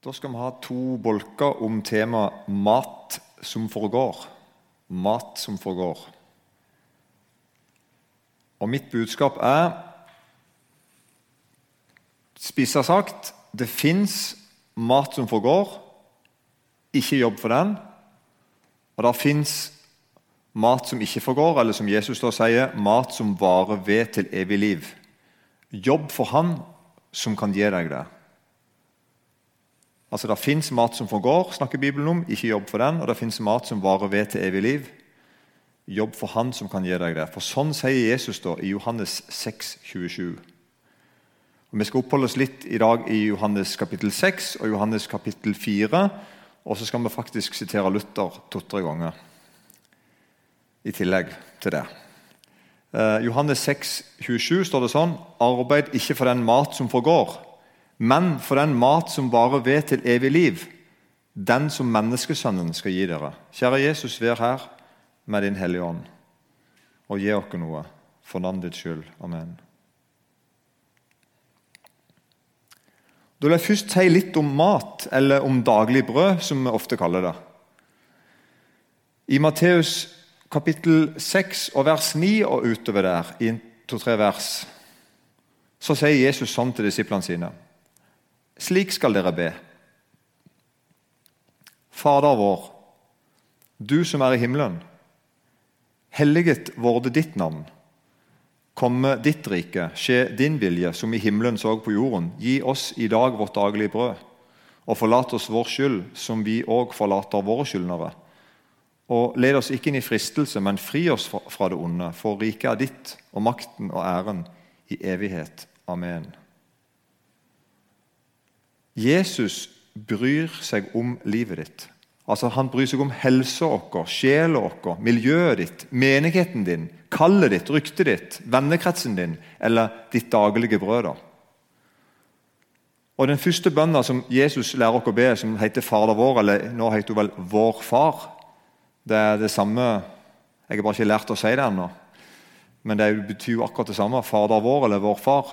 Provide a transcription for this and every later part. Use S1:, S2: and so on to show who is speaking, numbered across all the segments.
S1: Da skal vi ha to bolker om temaet mat som forgår. Mat som forgår. Og mitt budskap er Spissa sagt det fins mat som forgår. Ikke jobb for den. Og det fins mat som ikke forgår, eller som Jesus da sier, mat som varer ved til evig liv. Jobb for Han som kan gi deg det. Altså Det fins mat som forgår, snakker Bibelen om. Ikke jobb for den. Og det fins mat som varer ved til evig liv. Jobb for Han som kan gi deg det. For Sånn sier Jesus da i Johannes 6, 27. Og Vi skal oppholde oss litt i dag i Johannes kapittel 6 og Johannes kapittel 4. Og så skal vi faktisk sitere Luther to-tre ganger i tillegg til det. Eh, Johannes 6, 27 står det sånn Arbeid ikke for den mat som forgår men for den mat som varer ved til evig liv, den som menneskesønnen skal gi dere. Kjære Jesus, vær her med Din Hellige Ånd, og gi oss noe for navnet ditt skyld. Amen. Da vil jeg først si litt om mat, eller om daglig brød, som vi ofte kaller det. I Matteus kapittel 6 og vers 9 og utover der, i to-tre vers, så sier Jesus sånn til disiplene sine. Slik skal dere be. Fader vår, du som er i himmelen. Helliget vorde ditt navn. Komme ditt rike, skje din vilje, som i himmelen så på jorden. Gi oss i dag vårt daglige brød, og forlat oss vår skyld, som vi òg forlater våre skyldnere. Og led oss ikke inn i fristelse, men fri oss fra det onde, for riket er ditt, og makten og æren i evighet. Amen. Jesus bryr seg om livet ditt. Altså Han bryr seg om helsa vår, sjela vår, miljøet ditt, menigheten din, kallet ditt, ryktet ditt, vennekretsen din eller ditt daglige brød. Og Den første bønna som Jesus lærer oss å be, som heter Fader vår, eller nå heter hun vel Vår Far Det er det samme Jeg har bare ikke lært å si det ennå, men det betyr jo akkurat det samme. Fader vår eller Vår Far.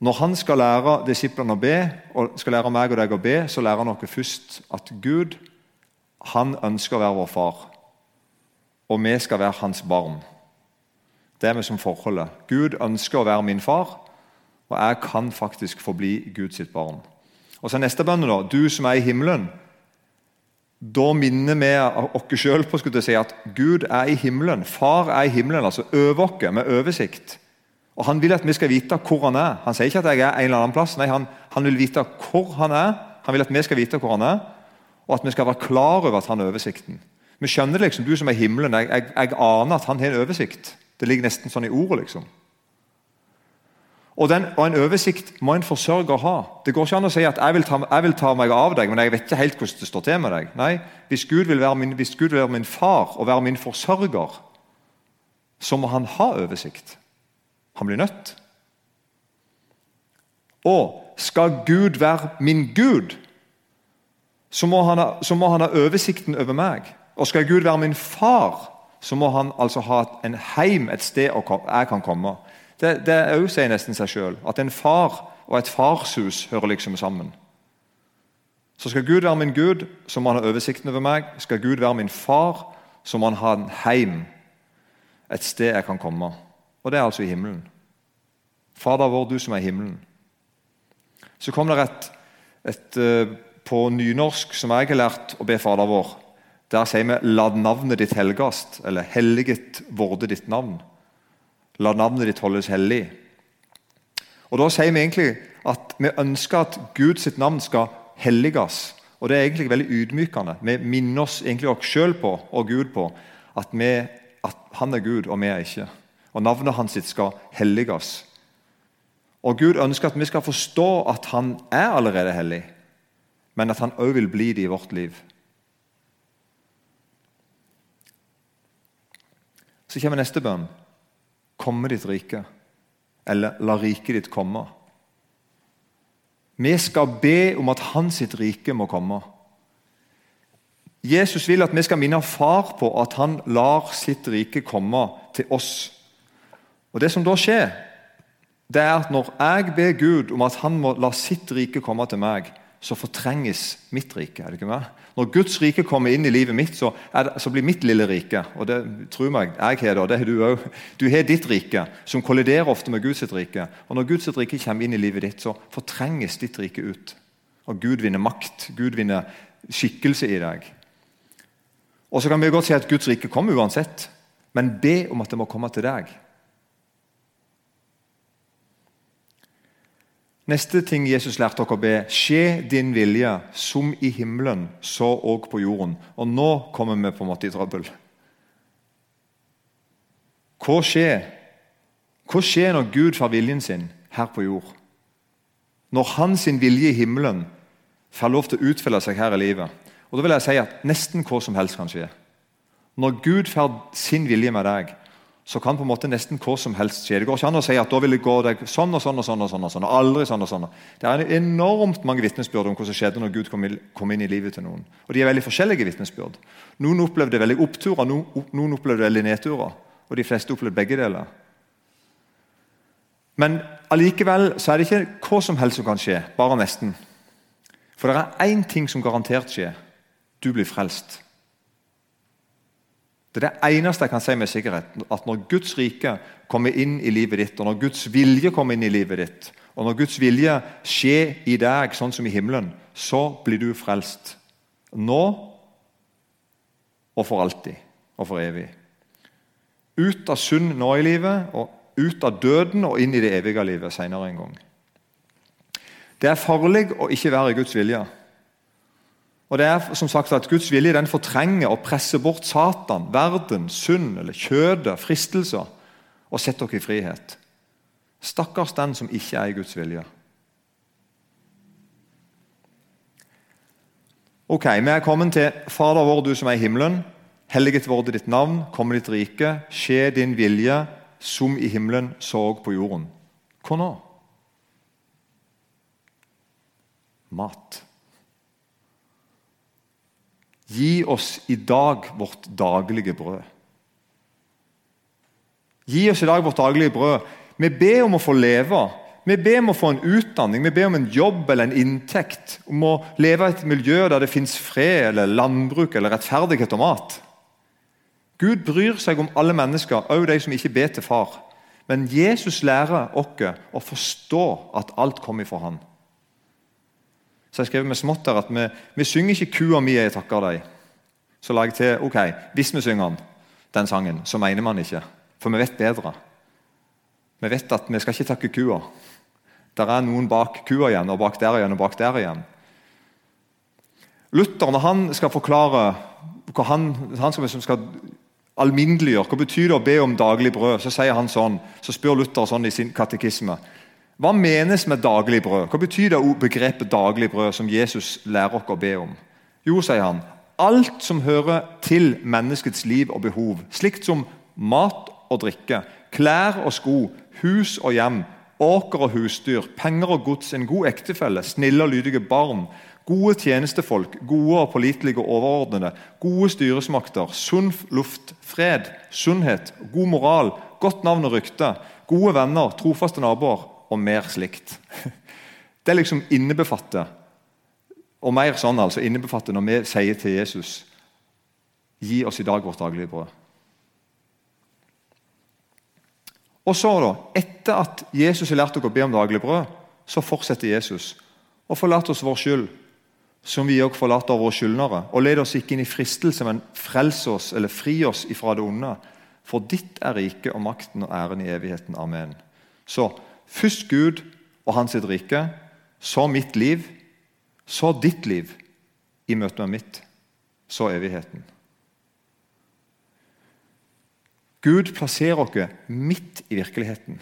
S1: Når han skal lære disiplene å be, og skal lære meg og deg å be, så lærer han oss først at Gud han ønsker å være vår far, og vi skal være hans barn. Det er vi som forholdet. Gud ønsker å være min far, og jeg kan faktisk få bli Guds barn. Og så neste bønne, da. Du som er i himmelen. Da minner vi oss sjøl på si, at Gud er i himmelen. Far er i himmelen, altså over oss med oversikt. Og Han vil at vi skal vite hvor han er. Han sier ikke at jeg er en eller annen plass. Nei, han, han, vil vite hvor han er. Han vil at vi skal vite hvor han er, og at vi skal være klar over at han har oversikten. Vi skjønner liksom, du som er himmelen, jeg, jeg, jeg aner at han har en oversikt. Det ligger nesten sånn i ordet. liksom. Og, den, og, En oversikt må en forsørger ha. Det går ikke an å si at jeg vil, ta, jeg vil, ta, meg av deg, men jeg vet ikke helt hvordan det står til med deg. Nei, Hvis Gud vil være min, Gud vil være min far og være min forsørger, så må han ha oversikt. Han blir nødt. Og skal Gud være min Gud, så må, han ha, så ha oversikten over meg. Og skal Gud være min far, så må han altså ha en heim, et sted jeg kan komme. Det, det også sier nesten seg sjøl. At en far og et farshus hører liksom sammen. Så skal Gud være min Gud, så må han ha oversikten over meg. Skal Gud være min far, så må han ha en heim, et sted jeg kan komme. Og det er altså i himmelen. Fader vår, du som er i himmelen. Så kom det et, et, eh, På nynorsk som jeg har lært å be Fader vår, der sier vi 'La navnet ditt helgast', eller 'Helliget vorde ditt navn'. La navnet ditt holdes hellig. Og Da sier vi egentlig at vi ønsker at Guds navn skal helliges. Og Det er egentlig veldig ydmykende. Vi minner oss egentlig oss sjøl på og Gud på at, vi, at han er Gud, og vi er ikke. Og navnet hans sitt skal helliges. Og Gud ønsker at vi skal forstå at han er allerede hellig, men at han òg vil bli det i vårt liv. Så kommer neste bønn. Komme ditt rike. Eller la riket ditt komme. Vi skal be om at hans rike må komme. Jesus vil at vi skal minne far på at han lar sitt rike komme til oss. Og Det som da skjer, det er at når jeg ber Gud om at han må la sitt rike komme til meg, så fortrenges mitt rike. er det ikke meg? Når Guds rike kommer inn i livet mitt, så, det, så blir mitt lille rike og det tror meg, jeg har det, og det har du òg. Du har ditt rike, som kolliderer ofte med Guds rike. Og Når Guds rike kommer inn i livet ditt, så fortrenges ditt rike ut. Og Gud vinner makt. Gud vinner skikkelse i deg. Og Så kan vi godt si at Guds rike kommer uansett, men be om at det må komme til deg. Neste ting Jesus lærte dere å be, skje din vilje, som i himmelen, så òg på jorden. Og nå kommer vi på en måte i trøbbel. Hva skjer? Hva skjer når Gud får viljen sin her på jord? Når hans vilje i himmelen får lov til å utfylle seg her i livet. Og da vil jeg si at Nesten hva som helst kan skje. Når Gud får sin vilje med deg, så kan på en måte nesten hva som helst skje. Det går ikke an å si at da vil det gå deg sånn og sånn og sånn. og sånn, og sånn, aldri sånn og sånn. Det er enormt mange vitnesbyrd om hva som skjedde når Gud kom inn i livet til noen. Og De er veldig forskjellige vitnesbyrd. Noen opplevde veldig oppturer, noen opplevde veldig nedturer. Og de fleste opplevde begge deler. Men allikevel så er det ikke hva som helst som kan skje, bare nesten. For det er én ting som garantert skjer. Du blir frelst. Det er det eneste jeg kan si med sikkerhet. At når Guds rike kommer inn i livet ditt, og når Guds vilje kommer inn i livet ditt, og når Guds vilje skjer i deg, sånn som i himmelen, så blir du frelst. Nå og for alltid og for evig. Ut av synd nå i livet, og ut av døden og inn i det evige livet senere en gang. Det er farlig å ikke være i Guds vilje. Og det er som sagt at Guds vilje den fortrenger og presser bort Satan, verden, synd eller kjødet, fristelser, og setter dere i frihet. Stakkars den som ikke er i Guds vilje. Ok, Vi er kommet til Fader vår, du som er i himmelen. Helliget vorde ditt navn, komme ditt rike. Skje din vilje, som i himmelen, så på jorden. Hva nå? Mat. Gi oss i dag vårt daglige brød. Gi oss i dag vårt daglige brød. Vi ber om å få leve. Vi ber om å få en utdanning, vi ber om en jobb eller en inntekt. Om å leve i et miljø der det fins fred, eller landbruk eller rettferdighet og mat. Gud bryr seg om alle mennesker, også de som ikke ber til far. Men Jesus lærer oss å forstå at alt kommer fra Han. Så jeg skrev med smått der at vi, vi synger ikke 'Kua mi jeg takker deg'. Så la jeg til ok, hvis vi synger den, den sangen, så mener man ikke. For vi vet bedre. Vi vet at vi skal ikke takke kua. Der er noen bak kua igjen, og bak der igjen, og bak der igjen. Luther, når han skal forklare hva han, han skal, skal alminneliggjøre, hva betyr det å be om daglig brød, så sier han sånn, så spør Luther sånn i sin katekisme. Hva menes med daglig brød? Hva betyr det begrepet daglig brød som Jesus lærer oss å be om? Jo, sier han, alt som hører til menneskets liv og behov, slikt som mat og drikke, klær og sko, hus og hjem, åker og husdyr, penger og gods, en god ektefelle, snille og lydige barn, gode tjenestefolk, gode og pålitelige overordnede, gode styresmakter, sunn luft, fred, sunnhet, god moral, godt navn og rykte, gode venner, trofaste naboer og mer slikt. Det liksom innebefatter og mer sånn altså innebefatter når vi sier til Jesus Gi oss i dag vårt daglige brød. Og så da, Etter at Jesus har lært dere å be om daglig brød, så fortsetter Jesus og forlate oss vår skyld, som vi òg forlater våre skyldnere. Og led oss ikke inn i fristelse, men frels oss eller fri oss ifra det onde. For ditt er riket og makten og æren i evigheten. Amen. Så Først Gud og hans rike, så mitt liv, så ditt liv i møte med mitt, så evigheten. Gud plasserer oss midt i virkeligheten.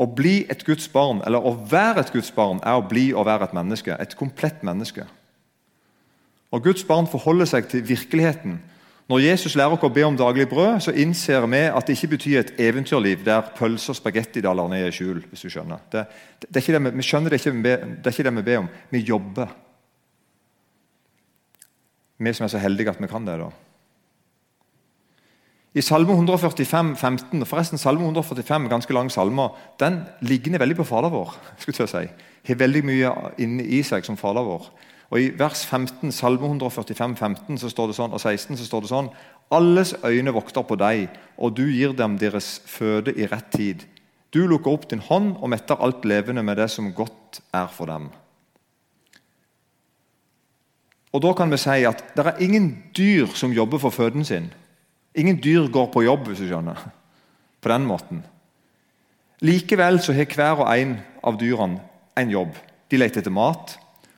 S1: Å bli et Guds barn, eller å være et Guds barn, er å bli og være et menneske. Et komplett menneske. Og Guds barn forholder seg til virkeligheten når Jesus lærer oss å be om daglig brød, så innser vi at det ikke betyr et eventyrliv der pølser og spagetti daler ned i skjul. hvis du skjønner. Det, det, det vi, skjønner det, ikke, det er ikke det vi ber om. Vi jobber. Vi som er så heldige at vi kan det. da. I Salme 145, 15, forresten Salme 145, ganske lang salme, den ligner veldig på Fader vår. skulle jeg si. Har veldig mye inni seg som Fader vår. Og I vers 15, Salme 145, 15 så står det sånn, og 16 så står det sånn Alles øyne vokter på deg, og du gir dem deres føde i rett tid. Du lukker opp din hånd og metter alt levende med det som godt er for dem. Og Da kan vi si at det er ingen dyr som jobber for føden sin. Ingen dyr går på jobb, hvis du skjønner. På den måten. Likevel så har hver og en av dyrene en jobb. De leter etter mat.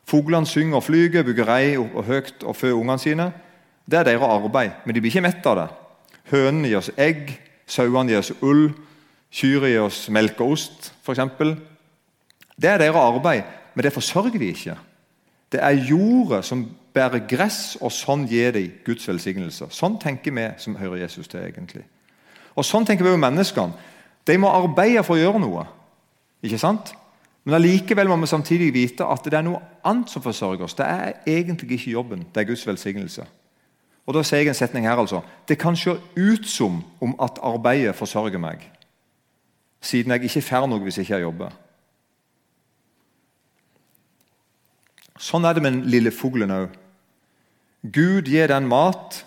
S1: Fuglene synger og flyger, bygger rei og høyt og føder ungene sine. Det er deres arbeid, men de blir ikke mett av det. Hønene gir oss egg, sauene gir oss ull, kyrne gir oss melk og ost, f.eks. Det er deres arbeid, men det forsørger de ikke. Det er jordet som bærer gress, og sånn gir de Guds velsignelse. Sånn tenker vi som hører Jesus til. egentlig. Og Sånn tenker vi om menneskene. De må arbeide for å gjøre noe. Ikke sant? Men allikevel må vi samtidig vite at det er noe annet som forsørger oss. Det er egentlig ikke jobben, det er Guds velsignelse. Og da sier jeg en setning her altså. Det kan se ut som om at arbeidet forsørger meg, siden jeg ikke får noe hvis jeg ikke jobber. Sånn er det med den lille fuglen òg. Gud gir den mat,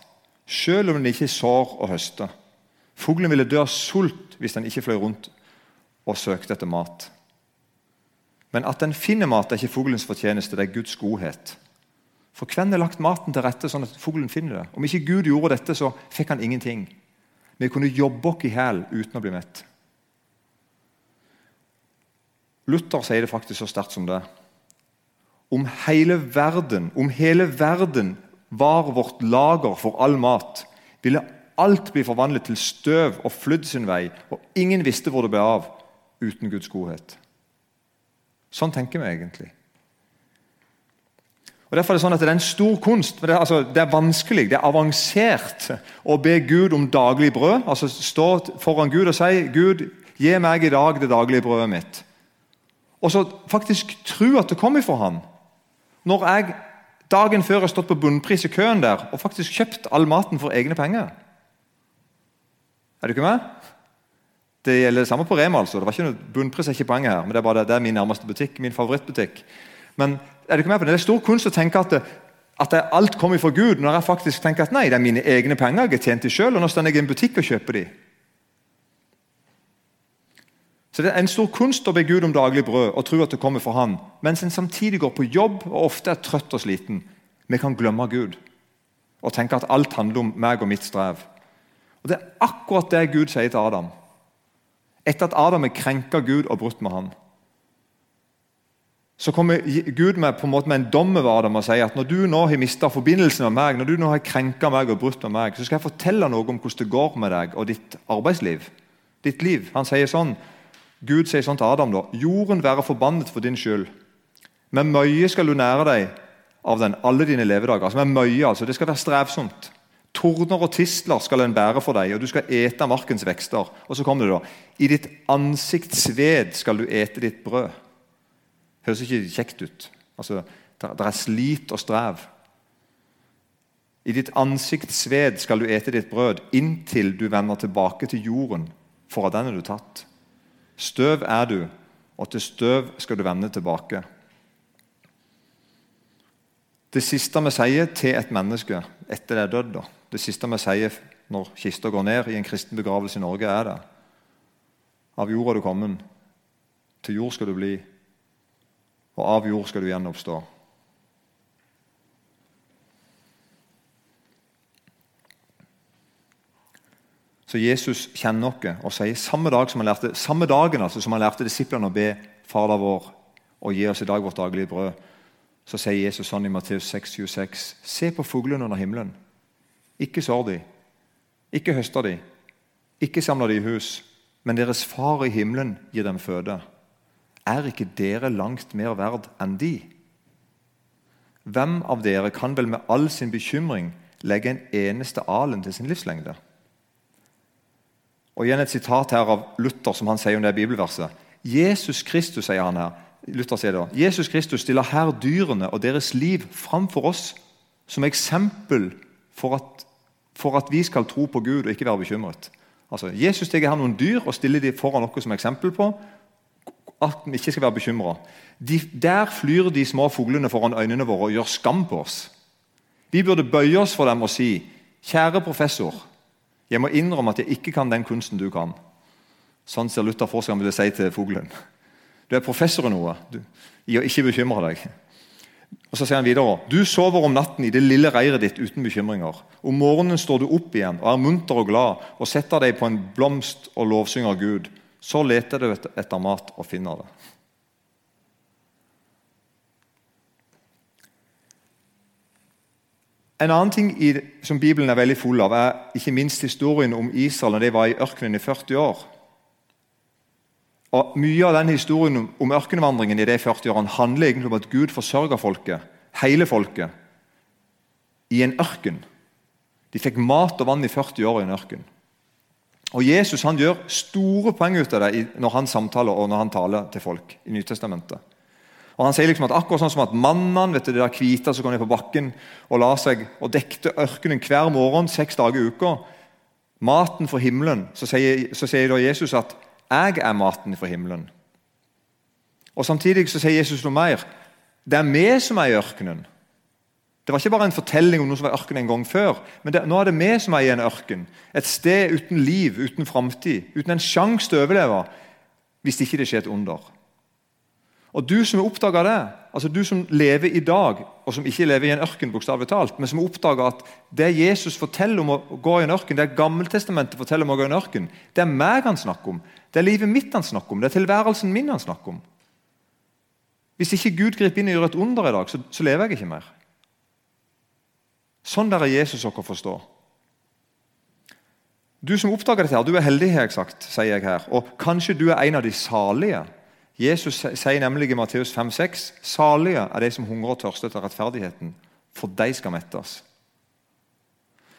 S1: selv om den ikke sår og høster. Fuglen ville dø av sult hvis den ikke fløy rundt og søkte etter mat. Men at den finner mat, er ikke fuglens fortjeneste, det er Guds godhet. For hvem har lagt maten til rette sånn at fuglen finner det? Om ikke Gud gjorde dette, så fikk han ingenting. Vi kunne jobbe oss i hæl uten å bli mett. Luther sier det faktisk så sterkt som det om hele verden, om hele verden var vårt lager for all mat, ville alt bli forvandlet til støv og flydd sin vei, og ingen visste hvor det ble av uten Guds godhet. Sånn tenker vi egentlig. Og Derfor er Det sånn at det er en stor kunst, det er, altså, det er vanskelig, det er avansert å be Gud om daglig brød. altså Stå foran Gud og si 'Gud, gi meg i dag det daglige brødet mitt'. Og så faktisk tro at det kommer fra Han når jeg dagen før har stått på bunnpris i køen der og faktisk kjøpt all maten for egne penger. Er du ikke med? Det gjelder det samme på Rema. altså. Det var ikke noe Bunnpris ikke poenget her, men det er bare det, det er min nærmeste butikk. min favorittbutikk. Men er du ikke med på det? det er stor kunst å tenke at, at alt kommer fra Gud, når jeg faktisk tenker at nei, det er mine egne penger jeg har tjent dem sjøl, og nå står jeg i en butikk og kjøper de. Så Det er en stor kunst å be Gud om daglig brød og tro at det kommer fra Han, mens en samtidig går på jobb og ofte er trøtt og sliten. Vi kan glemme Gud og tenke at alt handler om meg og mitt strev. Og Det er akkurat det Gud sier til Adam. Etter at Adam har krenka Gud og brutt med han. Så kommer Gud med, på en måte med en dom over Adam og sier at når du nå har mista forbindelsen med meg, når du nå har krenka meg og brutt med meg, så skal jeg fortelle noe om hvordan det går med deg og ditt arbeidsliv. Ditt liv. Han sier sånn Gud sier sånn til Adam da, Jorden være forbannet for din skyld. Med møye skal du nære deg av den alle dine levedager. Altså med møye, altså, Det skal være strevsomt. Tordner og tistler skal en bære for deg, og du skal ete markens vekster. Og så kommer det da, I ditt ansikts sved skal du ete ditt brød. Høres ikke kjekt ut. Altså, Det er slit og strev. I ditt ansikts sved skal du ete ditt brød inntil du vender tilbake til jorden, for av den er du tatt. Støv er du, og til støv skal du vende tilbake. Det siste vi sier til et menneske etter det er dødd, det siste vi sier når kista går ned i en kristen begravelse i Norge, er det Av jord er du kommet, til jord skal du bli, og av jord skal du gjenoppstå. Så Jesus kjenner oss og sier samme, dag som han lærte, samme dagen altså, som han lærte disiplene å be Fader vår og gi oss i dag vårt daglige brød, så sier Jesus sånn i Matteus 6, 26, Se på fuglene under himmelen. Ikke sår de, ikke høster de, ikke samler de i hus, men deres far i himmelen gir dem føde. Er ikke dere langt mer verd enn de? Hvem av dere kan vel med all sin bekymring legge en eneste alen til sin livslengde? Og igjen et sitat her av Luther, som han sier om det bibelverset. Jesus Kristus, sier han her. Luther sier da, Jesus Kristus stiller her dyrene og deres liv framfor oss som eksempel for at for at vi skal tro på Gud og ikke være bekymret. Altså, Jesus tar her noen dyr og stiller dem foran oss som eksempel på at vi ikke skal være bekymra. De, der flyr de små fuglene foran øynene våre og gjør skam på oss. Vi burde bøye oss for dem og si, 'Kjære professor, jeg må innrømme at jeg ikke kan den kunsten du kan.' Sånn ser Luther for seg han ville si til fuglen. Du er professor i noe. Du, i å ikke bekymre deg. Og Så sier han videre du sover om natten i det lille reiret ditt uten bekymringer. Om morgenen står du opp igjen og er munter og glad og setter deg på en blomst og lovsynger Gud. Så leter du etter mat og finner det. En annen ting som Bibelen er veldig full av, er ikke minst historien om Israel når de var i ørkenen i 40 år. Og Mye av denne historien om ørkenvandringen i de 40 årene handler egentlig om at Gud forsørga folket, hele folket, i en ørken. De fikk mat og vann i 40 år i en ørken. Og Jesus han gjør store poeng ut av det når han samtaler og når han taler til folk i Nytestamentet. Og han sier liksom at Akkurat sånn som at mannen vet du, det der hvite som kom ned på bakken og la seg og dekte ørkenen hver morgen seks dager i uka, maten for himmelen, så sier, så sier da Jesus at 'jeg er maten for himmelen'. Og Samtidig så sier Jesus noe mer. Det er vi som er i ørkenen. Det var ikke bare en fortelling om noe som var i ørkenen en gang før. Men det, nå er det vi som er i en ørken. Et sted uten liv, uten framtid. Uten en sjanse til å overleve hvis ikke det skjer et under. Og Du som har oppdaga det, altså du som lever i dag, og som ikke lever i en ørken, bokstavelig talt, men som oppdager at det Jesus forteller om å gå i en ørken, det Gammeltestamentet forteller om å gå i en ørken, det er meg han snakker om. Det er livet mitt han snakker om. Det er tilværelsen min han snakker om. Hvis ikke Gud griper inn og gjør et under i dag, så, så lever jeg ikke mer. Sånn der er Jesus dere forstår. Du som oppdager dette, her, du er heldig, har jeg sagt, sier jeg her. Og kanskje du er en av de salige Jesus sier nemlig i Matteus 5,6.: Salige er de som hungrer og tørster etter rettferdigheten, for de skal mettes.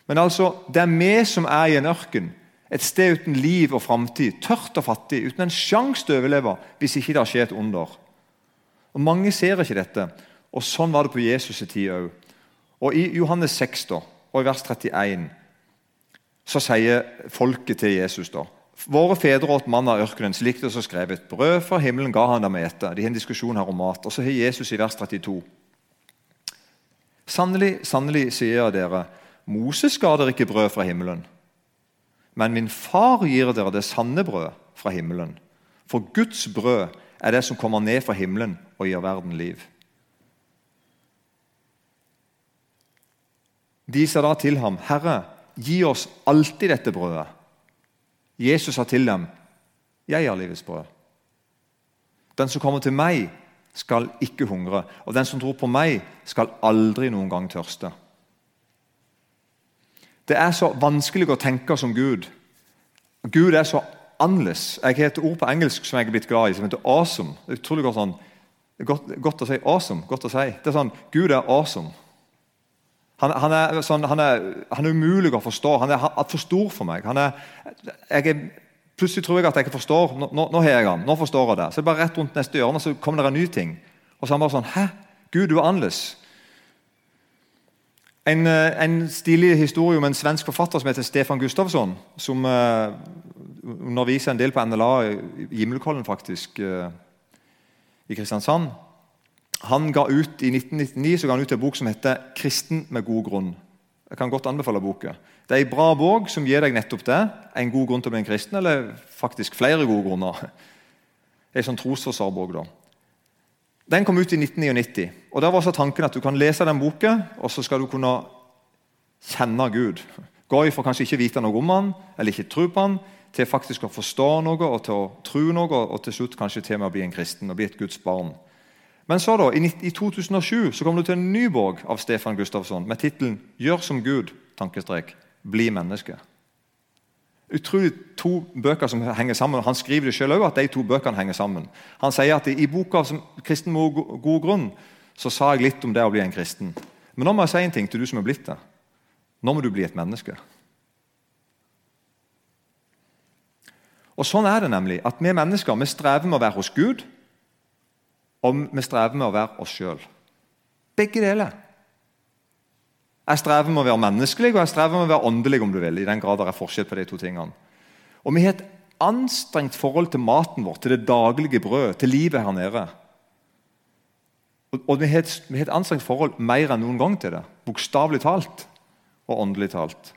S1: Men altså, det er vi som er i en ørken, et sted uten liv og framtid, tørt og fattig, uten en sjanse til å overleve hvis ikke det skjer et under. Og Mange ser ikke dette, og sånn var det på Jesus' tid òg. Og I Johannes 6 da, og i vers 31 så sier folket til Jesus da, Våre fedre åt mann av ørkenen, slik det er skrevet. Brød fra himmelen ga han dem ete. De har en diskusjon her om mat. Og så har Jesus i vers 32. Sannelig, sannelig, sier dere, Moses ga dere ikke brød fra himmelen. Men min far gir dere det sanne brød fra himmelen. For Guds brød er det som kommer ned fra himmelen og gir verden liv. De sa da til ham, Herre, gi oss alltid dette brødet. Jesus sa til dem, 'Jeg er livets brød.' Den som kommer til meg, skal ikke hungre, og den som tror på meg, skal aldri noen gang tørste. Det er så vanskelig å tenke som Gud. Gud er så annerledes. Jeg har et ord på engelsk som jeg er blitt glad i, som heter 'awesome'. Det er utrolig godt, sånn, godt, godt å si 'awesome'. godt å si. Det er sånn, Gud er awesome. Han, han, er sånn, han, er, han, er, umulig å forstå. Han er for stor for meg. Er, plutselig tror jeg at jeg ikke forstår. Nå, nå, nå har jeg han. Nå forstår jeg det. Så det er bare rett rundt neste hjørne så kommer det en ny ting. Og så er han bare sånn Hæ? Gud, du er annerledes. En, eh, en, stilig historie om en svensk forfatter som heter Stefan Gustavsson. Som uh, underviser en del på NLA i Gimlekollen, faktisk, uh, i Kristiansand. Han ga ut I 1999 så ga han ut en bok som heter 'Kristen med god grunn'. Jeg kan godt anbefale boka. Det er en bra bok som gir deg nettopp det. En god grunn til å bli en kristen, eller faktisk flere gode grunner. Det er En sånn trosforsvarbok. da. Den kom ut i 1999. og Der var så tanken at du kan lese den boka, og så skal du kunne kjenne Gud. Gå ifra kanskje ikke vite noe om han, eller ikke tro på han, til faktisk å forstå noe og til å tro noe, og til slutt kanskje til med å bli en kristen og bli et Guds barn. Men så da, i 2007 så kom du til en ny bok av Stefan Gustafsson med tittelen 'Gjør som Gud'. tankestrek, Bli menneske. Utrolig to bøker som henger sammen. Han skriver det selv også, at de to bøkene henger sammen. Han sier at i boka som 'Kristen med god grunn' så sa jeg litt om det å bli en kristen. Men nå må jeg si en ting til du som er blitt det. Nå må du bli et menneske. Og Sånn er det nemlig. at Vi mennesker vi strever med å være hos Gud og vi strever med å være oss sjøl. Begge deler. Jeg strever med å være menneskelig og jeg strever med å være åndelig. om du vil, i den grad det er forskjell på de to tingene. Og Vi har et anstrengt forhold til maten vår, til det daglige brød, til livet her nede. Og, og vi, har et, vi har et anstrengt forhold mer enn noen gang til det. Bokstavelig talt og åndelig talt.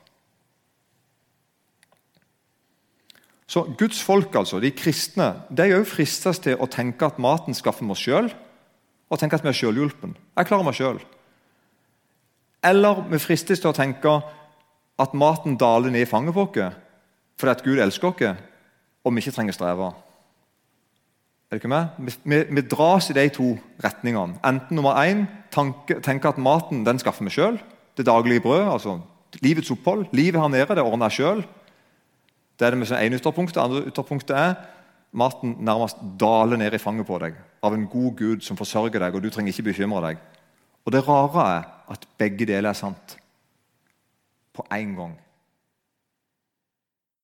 S1: Så Guds folk, altså, de kristne, de òg fristes til å tenke at maten skaffer vi oss sjøl, og tenke at vi er sjølhjulpen. Jeg klarer meg sjøl. Eller vi fristes til å tenke at maten daler ned i fanget på oss fordi at Gud elsker oss, og vi ikke trenger streve. Er det ikke med? Vi, vi, dras i de to retningene. Enten nummer én tenke, at maten den skaffer vi sjøl. Det daglige brød, altså livets opphold. Livet her nede det ordner jeg sjøl. Det er det med sånn ene ytterpunktet. Andre ytterpunktet er maten nærmest daler ned i fanget på deg av en god Gud som forsørger deg, og du trenger ikke bekymre deg. Og Det rare er at begge deler er sant på én gang.